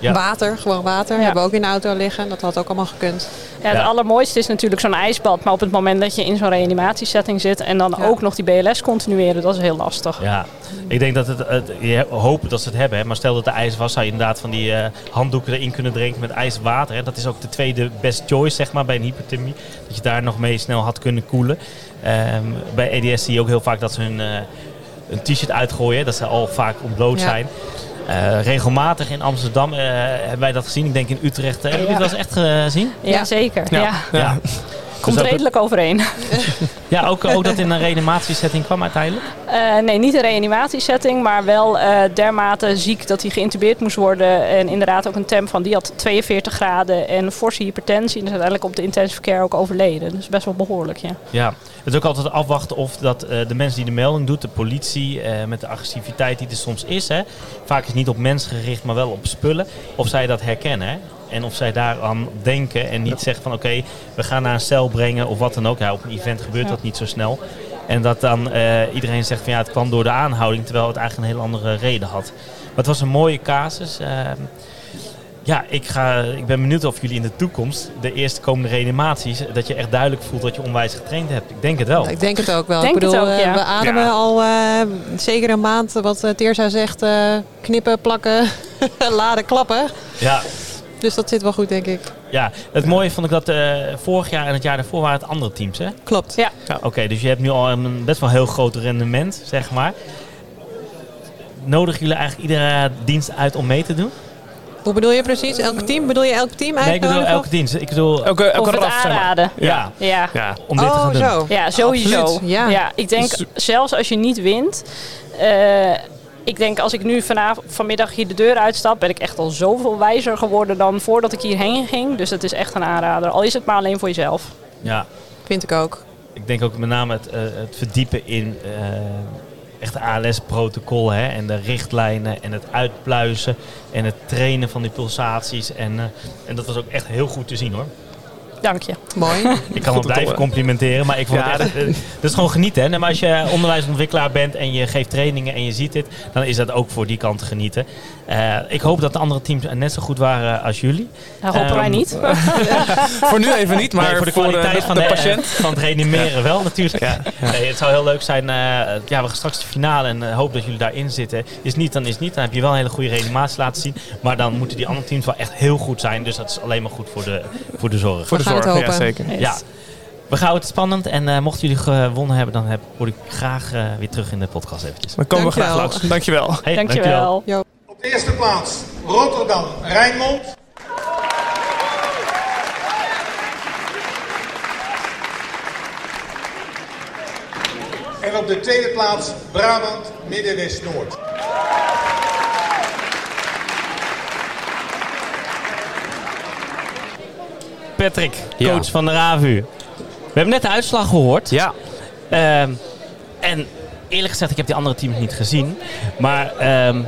Ja. Water, gewoon water. Ja. Hebben we ook in de auto liggen. Dat had ook allemaal gekund. Ja, het Ja. allermooiste is natuurlijk zo'n ijsbad. Maar op het moment dat je in zo'n reanimatiesetting zit en dan Ja. ook nog die BLS continueren, dat is heel lastig. Ja, ik denk dat het, het je hoopt dat ze het hebben. Hè, maar stel dat er ijs was, zou je inderdaad van die eh, handdoeken erin kunnen drinken met ijswater. Hè. Dat is ook de tweede best choice zeg maar, bij een hypothermie. Dat je daar nog mee snel had kunnen koelen. Ehm, bij EDS zie je ook heel vaak dat ze hun, eh, een t-shirt uitgooien. Dat ze al vaak ontbloot Ja. zijn. Eh, regelmatig in Amsterdam eh, hebben wij dat gezien. Ik denk in Utrecht. eh, Hebben jullie dat eens echt gezien? Ja, zeker. Ja. Ja. Ja. Komt Dus redelijk overeen. Ja, ook, ook dat in een reanimatiesetting kwam uiteindelijk. Eh, nee, niet een reanimatiesetting, maar wel eh, dermate ziek dat hij geïntubeerd moest worden. En inderdaad ook een temp van die had 42 graden en forse hypertensie. En is uiteindelijk op de intensive care ook overleden. Dus best wel behoorlijk, ja. Ja, het is ook altijd afwachten of dat, eh, de mensen die de melding doet, de politie, met de agressiviteit die er soms is. Hè, vaak is het niet op mensen gericht, maar wel op spullen. Of zij dat herkennen. Hè, en of zij daaraan denken en niet zeggen van oké, we gaan naar een cel brengen of wat dan ook. Ja, op een event gebeurt Ja. dat niet zo snel. En dat dan eh, iedereen zegt van ja, het kwam door de aanhouding, terwijl het eigenlijk een hele andere reden had. Maar het was een mooie casus. ehm, ja, ik, ga, ik ben benieuwd of jullie in de toekomst, de eerste komende reanimaties, dat je echt duidelijk voelt dat je onwijs getraind hebt. Ik denk het wel. Ik denk het ook wel. Denk ik bedoel, het ook, eh, ja. we ademen Ja. al eh, zeker een maand. Wat Teersa zegt, eh, knippen, plakken, laden, klappen. Ja, Dus dat zit wel goed, denk ik. ja, het mooie vond ik dat eh, vorig jaar en het jaar daarvoor waren het andere teams. Hè? Klopt. Ja. Oké, dus je hebt nu al een best wel heel groot rendement, zeg maar. Nodigen jullie eigenlijk iedere dienst uit om mee te doen? Hoe bedoel je precies? Elk team? Bedoel je elk team Nee, ik bedoel elke dienst. Ik bedoel, elke, Of elke het raf, zeg maar. aanraden. ja, Ja. Ja. om dit te oh, gaan doen. zo. Ja, sowieso. Absoluut, ja. ik denk Dus- zelfs als je niet wint. eh, ik denk als ik nu vanavond, vanmiddag hier de deur uitstap, ben ik echt al zoveel wijzer geworden dan voordat ik hierheen ging. Dus het is echt een aanrader. Al is het maar alleen voor jezelf. Ja, Vind ik ook. ik denk ook met name het, eh, het verdiepen in eh echt ALS-protocol hè, en de richtlijnen en het uitpluizen en het trainen van die pulsaties. En, eh, en dat was ook echt heel goed te zien hoor. Dank je. Mooi. Ik kan wel te blijven complimenteren, maar ik vond Ja, het echt, eh, dat is gewoon genieten. Hè? Maar als je onderwijsontwikkelaar bent en je geeft trainingen en je ziet dit, dan is dat ook voor die kant genieten. Eh, ik hoop dat de andere teams net zo goed waren als jullie. Dat hopen wij Ehm, niet. Voor nu even niet, maar Nee, voor de kwaliteit van, de, de, patiënt. eh, van het reanimeren wel natuurlijk. Nee, het zou heel leuk zijn. eh, ja, we gaan straks de finale en eh, hoop dat jullie daarin zitten. Is niet, dan is niet. Dan heb je wel een hele goede reanimatie laten zien. Maar dan moeten die andere teams wel echt heel goed zijn. Dus dat is alleen maar goed voor de, voor de zorg. Voor de We gaan het zorg, ja hopen. zeker. Yes. Ja. We houden het spannend. En eh, mochten jullie gewonnen hebben, dan heb, word ik graag eh, weer terug in de podcast eventjes. Dan komen we graag Dankjewel. langs. Dankjewel. Hey, Dankjewel. Op de eerste plaats Rotterdam, Rijnmond. En op de tweede plaats Brabant, Midden-West, Patrick, Ja. coach van de RAVU. We hebben net de uitslag gehoord. Ja, Ehm, en eerlijk gezegd, ik heb die andere teams niet gezien. Maar ehm,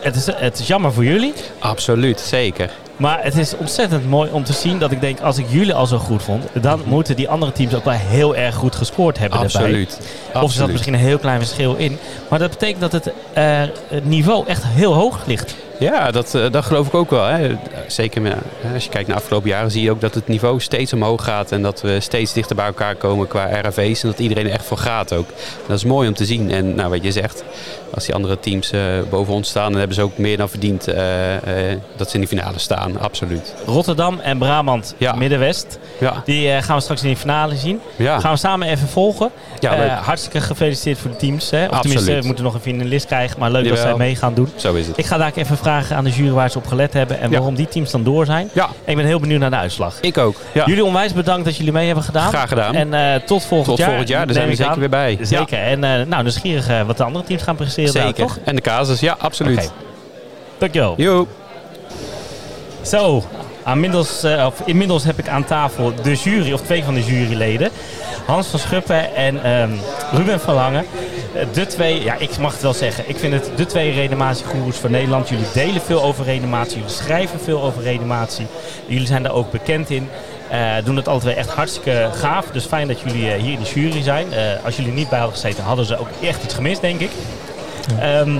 het, is, het is jammer voor jullie. absoluut. Zeker. Maar het is ontzettend mooi om te zien dat ik denk, als ik jullie al zo goed vond, dan moeten die andere teams ook wel heel erg goed gescoord hebben daarbij. Absoluut. Of er zat misschien een heel klein verschil in. Maar dat betekent dat het, eh, het niveau echt heel hoog ligt. Ja, dat, eh, dat geloof ik ook wel. Hè. Zeker met- als je kijkt naar de afgelopen jaren zie je ook dat het niveau steeds omhoog gaat. En dat we steeds dichter bij elkaar komen qua RAV's. En dat iedereen er echt voor gaat ook. Dat is mooi om te zien. En nou, wat je zegt, als die andere teams eh, boven ons staan... dan hebben ze ook meer dan verdiend eh, eh, dat ze in de finale staan. Absoluut. Rotterdam en Brabant Ja. Middenwest. Ja. Die gaan we straks in de finale zien. Ja. Gaan we samen even volgen. Ja, hartstikke gefeliciteerd voor de teams. Hè? Of tenminste, we moeten nog een finalist krijgen. Maar leuk dat zij mee gaan doen. Zo is het. Ik ga daar even vragen aan de jury waar ze op gelet hebben. En waarom die teams dan door zijn. Ja. Ik ben heel benieuwd naar de uitslag. Ik ook. Ja. Jullie onwijs bedankt dat jullie mee hebben gedaan. Graag gedaan. En eh, tot volgend Tot jaar. volgend jaar, daar zijn we zeker weer bij. Zeker. En eh, nou, nieuwsgierig eh, wat de andere teams gaan presteren. daar, Zeker. toch? En de casus, ja, absoluut. Oké. Dankjewel. Zo, inmiddels, of inmiddels heb ik aan tafel de jury, of twee van de juryleden. Hans van Schuppen en ehm, Ruben van Lange. Eh, De twee, ja, ik mag het wel zeggen. Ik vind het de twee reanimatiegoeroes van Nederland. Jullie delen veel over reanimatie, jullie schrijven veel over reanimatie. Jullie zijn daar ook bekend in. Eh, doen het altijd weer echt hartstikke gaaf. Dus fijn dat jullie eh, hier in de jury zijn. Als jullie niet bij hadden gezeten, hadden ze ook echt iets gemist, denk ik. Ehm,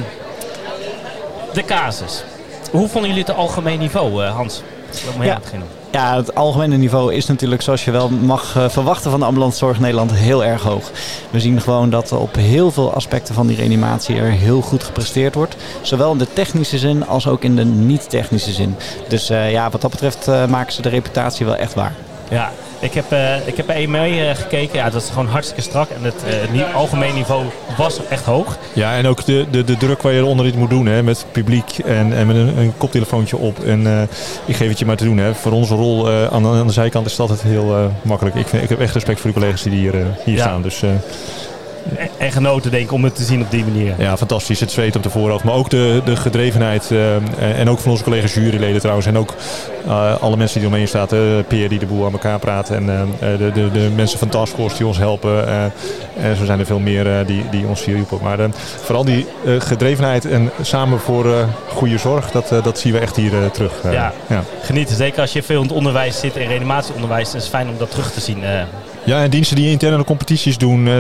de casus. Hoe vonden jullie het algemeen niveau, Hans? Laat maar ja. beginnen. Ja, het algemene niveau is natuurlijk, zoals je wel mag eh, verwachten van de ambulancezorg Nederland, heel erg hoog. We zien gewoon dat op heel veel aspecten van die reanimatie er heel goed gepresteerd wordt. Zowel in de technische zin als ook in de niet-technische zin. Dus eh, ja, wat dat betreft eh, maken ze de reputatie wel echt waar. Ja, ik heb, eh ik heb één mee eh, gekeken. Ja, dat is gewoon hartstikke strak. En het eh, algemeen niveau was echt hoog. Ja, en ook de, de, de druk waar je onder dit moet doen, hè, met het publiek en, en met een, een koptelefoontje op. En ik geef het je maar te doen. Hè. Voor onze rol aan, de- aan de zijkant is dat het heel makkelijk. Ik, vind, ik heb echt respect voor de collega's die hier, hier Ja. staan. Dus, En, en genoten denk ik om het te zien op die manier. ja, fantastisch. Het zweet op de voorhoofd. Maar ook de, de gedrevenheid. eh, en- ook van onze collega's juryleden trouwens. En ook eh, alle mensen die omheen staan. Uh, Peer die de boel aan elkaar praat. En eh, de, de, de mensen van Taskforce die ons helpen. eh, en zo zijn er veel meer eh, die, die ons hier helpen. Maar eh, vooral die eh, gedrevenheid en samen voor eh, goede zorg. Dat, eh, dat zien we echt hier eh, terug. eh. Ja. ja. Genieten. Zeker als je veel in het onderwijs zit, in reanimatieonderwijs. Het is fijn om dat terug te zien. Eh. Ja, en diensten die interne competities doen. eh,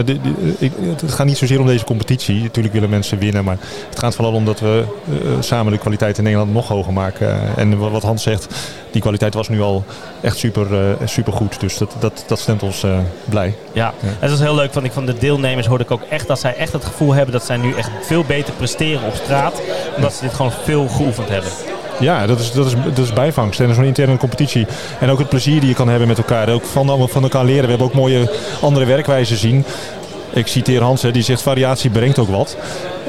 ik- het gaat niet zozeer om deze competitie. Natuurlijk willen mensen winnen. Maar het gaat vooral om dat we eh, samen de kwaliteit in Nederland nog hoger maken. en wa- wat Hans zegt, die kwaliteit was nu al echt super, eh, super goed. Dus dat, dat, dat stemt ons eh, blij. Ja, en dat is heel leuk. Want ik van de deelnemers hoorde ik ook echt dat zij echt het gevoel hebben dat zij nu echt veel beter presteren op straat. Omdat ze dit gewoon veel geoefend hebben. Ja, dat is, dat is, dat is bijvangst. En zo'n interne competitie. En ook het plezier die je kan hebben met elkaar. Ook van, van elkaar leren. We hebben ook mooie andere werkwijzen zien. Ik citeer Hans, hè, die zegt variatie brengt ook wat.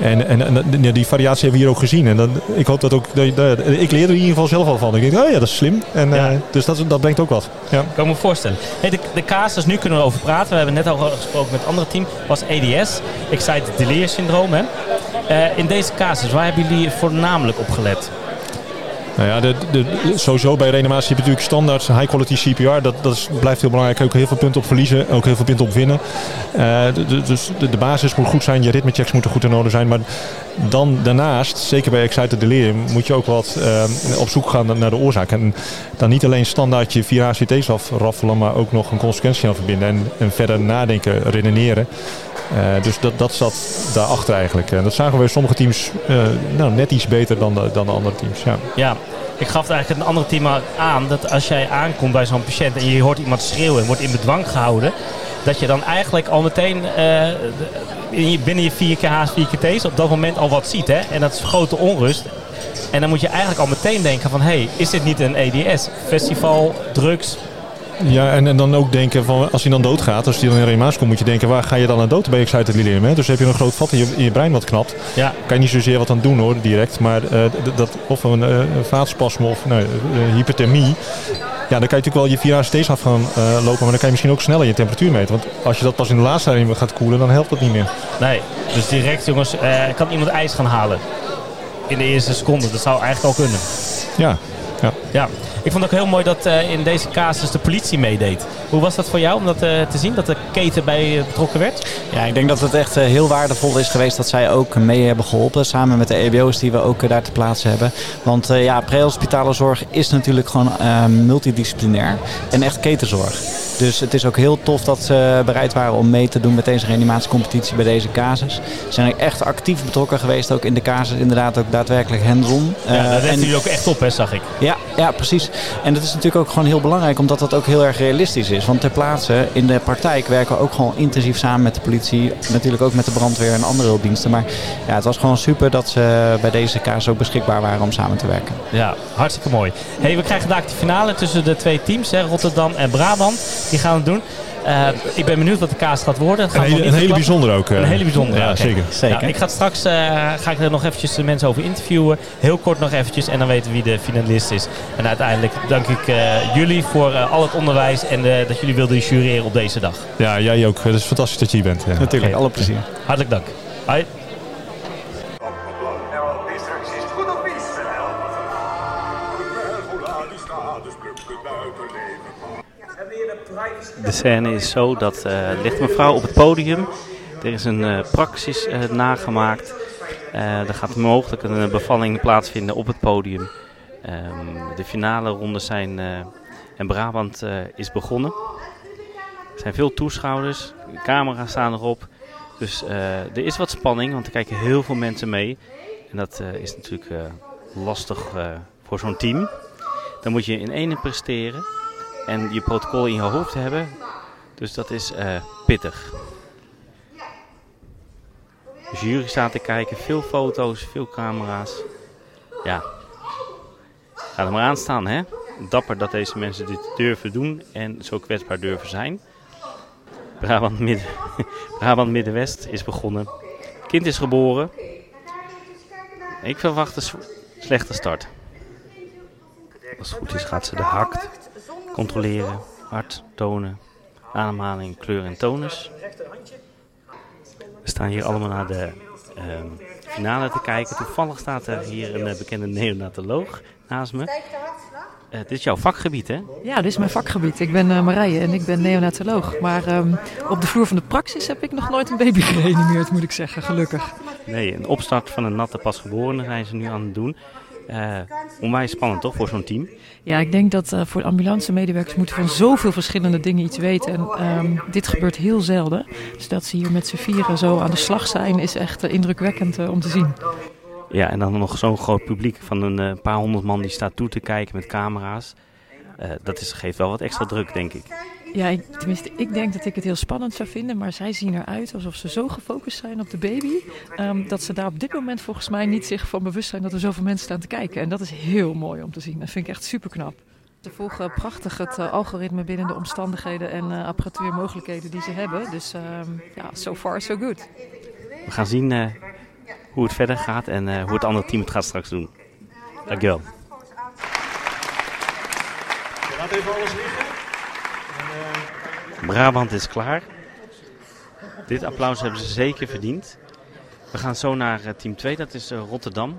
En, en, die variatie hebben we hier ook gezien. En dan, ik hoop dat ook. Dat, dat- ik leer er in ieder geval zelf al van. Ik denk, oh ja, dat is slim. En, eh, dus dat, dat brengt ook wat. Ja. Kan ik me voorstellen. Hey, de, de casus, nu kunnen we over praten. We hebben net al gesproken met het andere team. Was EDS, Excited Delirium Syndroom. Hè? Eh, in deze casus, waar hebben jullie voornamelijk op gelet? Nou ja, de, sowieso bij reanimatie heb je natuurlijk standaard high quality CPR. Dat, dat is, blijft heel belangrijk. Ook heel veel punten op verliezen, ook heel veel punten op winnen. Eh, de- dus de, de basis moet goed zijn, je ritmechecks moeten goed in orde zijn. Maar dan daarnaast, zeker bij Excited Delirium, moet je ook wat eh, op zoek gaan naar de oorzaak. En dan niet alleen standaard je vier ACT's afraffelen, maar ook nog een consequentie aan verbinden. En, en verder nadenken, redeneren. Eh, dus dat, dat zat daarachter eigenlijk. En dat zagen we bij sommige teams nou, net iets beter dan de, dan de andere teams. Ja. Ja, ik gaf eigenlijk een andere team aan dat als jij aankomt bij zo'n patiënt en je hoort iemand schreeuwen en wordt in bedwang gehouden, dat je dan eigenlijk al meteen eh, in je- binnen je 4K's, 4KT's op dat moment al wat ziet. Hè? En dat is grote onrust. En dan moet je eigenlijk al meteen denken van, hé, hey, is dit niet een EDS? Festival, drugs, Ja, en, en dan ook denken van als hij dan doodgaat, als hij dan in reanimatie komt, moet je denken waar ga je dan aan dood bij Excited Delirium? Hè? Dus heb je een groot vat in je, in je brein wat knapt. Ja. Kan je niet zozeer wat aan doen hoor, direct. Maar eh, dat, of een, een vaatspasme of nou, hyperthermie. Ja, dan kan je natuurlijk wel je 4 ACT's af gaan lopen, maar dan kan je misschien ook sneller je temperatuur meten. Want als je dat pas in de laatste lijn gaat koelen, dan helpt dat niet meer. Nee, dus direct jongens, kan iemand ijs gaan halen in de eerste seconde. Dat zou eigenlijk al kunnen. Ja, ja. Ja. Ik vond het ook heel mooi dat eh, in deze casus de politie meedeed. Hoe was dat voor jou om dat eh, te zien, dat de keten bij betrokken werd? Ja, ik denk dat het echt eh, heel waardevol is geweest dat zij ook mee hebben geholpen. Samen met de EBO's die we ook daar te plaatsen hebben. Want ja, prehospitalenzorg is natuurlijk gewoon eh, multidisciplinair en echt ketenzorg. Dus het is ook heel tof dat ze bereid waren om mee te doen met deze reanimatiecompetitie bij deze casus. Ze zijn echt actief betrokken geweest ook in de casus. Inderdaad ook daadwerkelijk hands-on. Ja, daar en- jullie ook echt op, hè, zag ik. ja, ja, precies. En dat is natuurlijk ook gewoon heel belangrijk, omdat dat ook heel erg realistisch is. Want ter plaatse, in de praktijk werken we ook gewoon intensief samen met de politie. Natuurlijk ook met de brandweer en andere hulpdiensten. Maar ja, het was gewoon super dat ze bij deze kaas ook beschikbaar waren om samen te werken. Ja, hartstikke mooi. Hey, we krijgen vandaag de finale tussen de twee teams, Rotterdam en Brabant. Die gaan het doen. Eh, ik ben benieuwd wat de kaas gaat worden. Dat Een hele, een bijzondere ook. eh. Een hele bijzondere. Ja, zeker. Nou, ik ga straks eh, ga ik er nog eventjes de mensen over interviewen. Heel kort nog eventjes en dan weten we wie de finalist is. En uiteindelijk dank ik eh, jullie voor eh, al het onderwijs en eh, dat jullie wilden jureren op deze dag. Ja, jij ook. Het is fantastisch dat je hier bent. Ja. Natuurlijk, alle plezier. Hartelijk dank. Hoi. De scène is zo dat uh, ligt mevrouw op het podium. Er is een uh, praxis uh, nagemaakt. er gaat mogelijk een bevalling plaatsvinden op het podium. Um, de finale rondes zijn en Brabant is begonnen. Er zijn veel toeschouwers, camera's staan erop. Dus er is wat spanning, want er kijken heel veel mensen mee. En dat is natuurlijk lastig voor zo'n team. Dan moet je in ene presteren en je protocol in je hoofd hebben. Dus dat is uh, pittig. De jury staat te kijken, veel foto's, veel camera's. Ja, ga maar aan staan hè. Dapper dat deze mensen dit durven doen en zo kwetsbaar durven zijn. Brabant, Midden, Brabant Middenwest is begonnen. Kind is geboren. Ik verwacht een slechte start. Als het goed is gaat ze de hakt controleren, hart, tonen, ademhaling, kleur en tonus. We staan hier allemaal naar de uh, finale te kijken. Toevallig staat er hier een uh, bekende neonatoloog naast me. Uh, dit is jouw vakgebied, hè? Ja, dit is mijn vakgebied. Ik ben uh, Marije en ik ben neonatoloog. Maar um, op de vloer van de praxis heb ik nog nooit een baby gereanimeerd, moet ik zeggen, gelukkig. Nee, een opstart van een natte pasgeborene zijn ze nu aan het doen. Uh, onwijs spannend toch voor zo'n team? Ja, ik denk dat uh, voor ambulance-medewerkers moeten van zoveel verschillende dingen iets weten. En um, dit gebeurt heel zelden. Dus dat ze hier met z'n vieren zo aan de slag zijn, is echt uh, indrukwekkend om te zien. Ja, en dan nog zo'n groot publiek van een paar honderd man die staat toe te kijken met camera's. dat is, geeft wel wat extra druk, denk ik. Ja, ik, tenminste, ik denk dat ik het heel spannend zou vinden. Maar zij zien eruit alsof ze zo gefocust zijn op de baby. Um, dat ze daar op dit moment volgens mij niet zich van bewust zijn dat er zoveel mensen staan te kijken. En dat is heel mooi om te zien. Dat vind ik echt super knap. Ze volgen prachtig het uh, algoritme binnen de omstandigheden en uh, apparatuurmogelijkheden die ze hebben. Dus um, ja, so far so good. We gaan zien uh, hoe het verder gaat en hoe het andere team het gaat straks doen. Dankjewel. Je laat even alles liggen. Brabant is klaar. Dit applaus hebben ze zeker verdiend. We gaan zo naar uh, team 2, dat is uh, Rotterdam.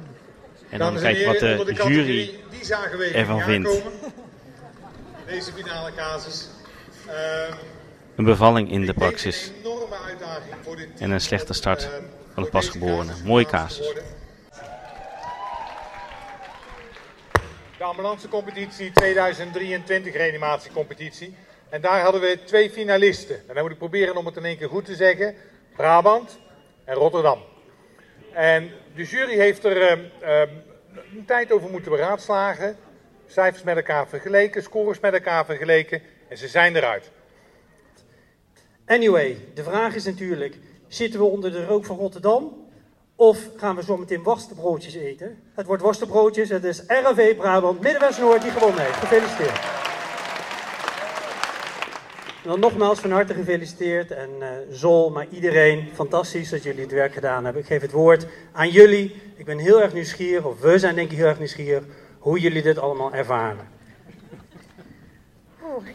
En dan kijken wat de, de jury ervan vindt. Deze finale casus. Een bevalling in de praxis. En een slechte start van het pasgeborene. Mooie casus. De ambulancecompetitie 2023 reanimatiecompetitie. En daar hadden we twee finalisten. En dan moet ik proberen om het in één keer goed te zeggen. Brabant en Rotterdam. En de jury heeft er uh, uh, een tijd over moeten beraadslagen. Cijfers met elkaar vergeleken, scores met elkaar vergeleken. En ze zijn eruit. Anyway, de vraag is natuurlijk, zitten we onder de rook van Rotterdam? Of gaan we zo meteen worstenbroodjes eten? Het wordt worstenbroodjes, het is RAV Brabant, Middenwest-Noord die gewonnen heeft. Gefeliciteerd. Nogmaals van harte gefeliciteerd en uh, Zol, maar iedereen, fantastisch dat jullie het werk gedaan hebben. Ik geef het woord aan jullie. Ik ben heel erg nieuwsgierig, of we zijn denk ik heel erg nieuwsgierig, hoe jullie dit allemaal ervaren.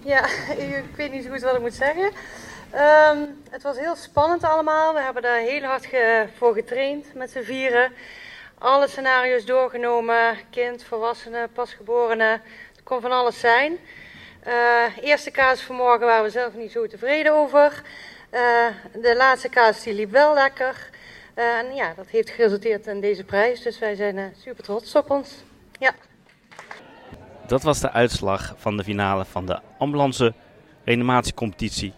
Ja, ik weet niet zo goed wat ik moet zeggen. Um, het was heel spannend allemaal. We hebben daar heel hard voor getraind met z'n vieren. Alle scenario's doorgenomen. Kind, volwassenen, pasgeborenen. De kon van alles zijn. Uh, eerste kaas vanmorgen waren we zelf niet zo tevreden over. Uh, de laatste kaas die liep wel lekker. Uh, en ja, dat heeft geresulteerd in deze prijs. Dus wij zijn super trots op ons. Ja. Dat was de uitslag van de finale van de ambulance reanimatiecompetitie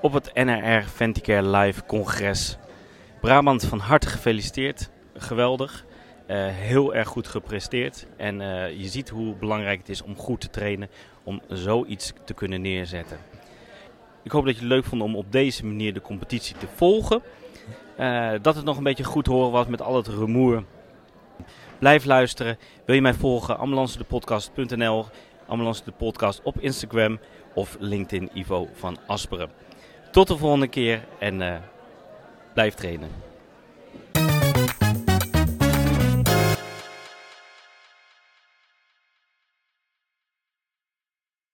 op het NRR Venticare Live Congres. Brabant van harte gefeliciteerd. Geweldig. Heel erg goed gepresteerd. En je ziet hoe belangrijk het is om goed te trainen, om zoiets te kunnen neerzetten. Ik hoop dat je het leuk vond om op deze manier de competitie te volgen. Uh, dat het nog een beetje goed horen was met al het rumoer. Blijf luisteren. Wil je mij volgen? ambulancedepodcast.nl Ambulance de Podcast op Instagram of LinkedIn Ivo van Asperen. Tot de volgende keer en blijf trainen.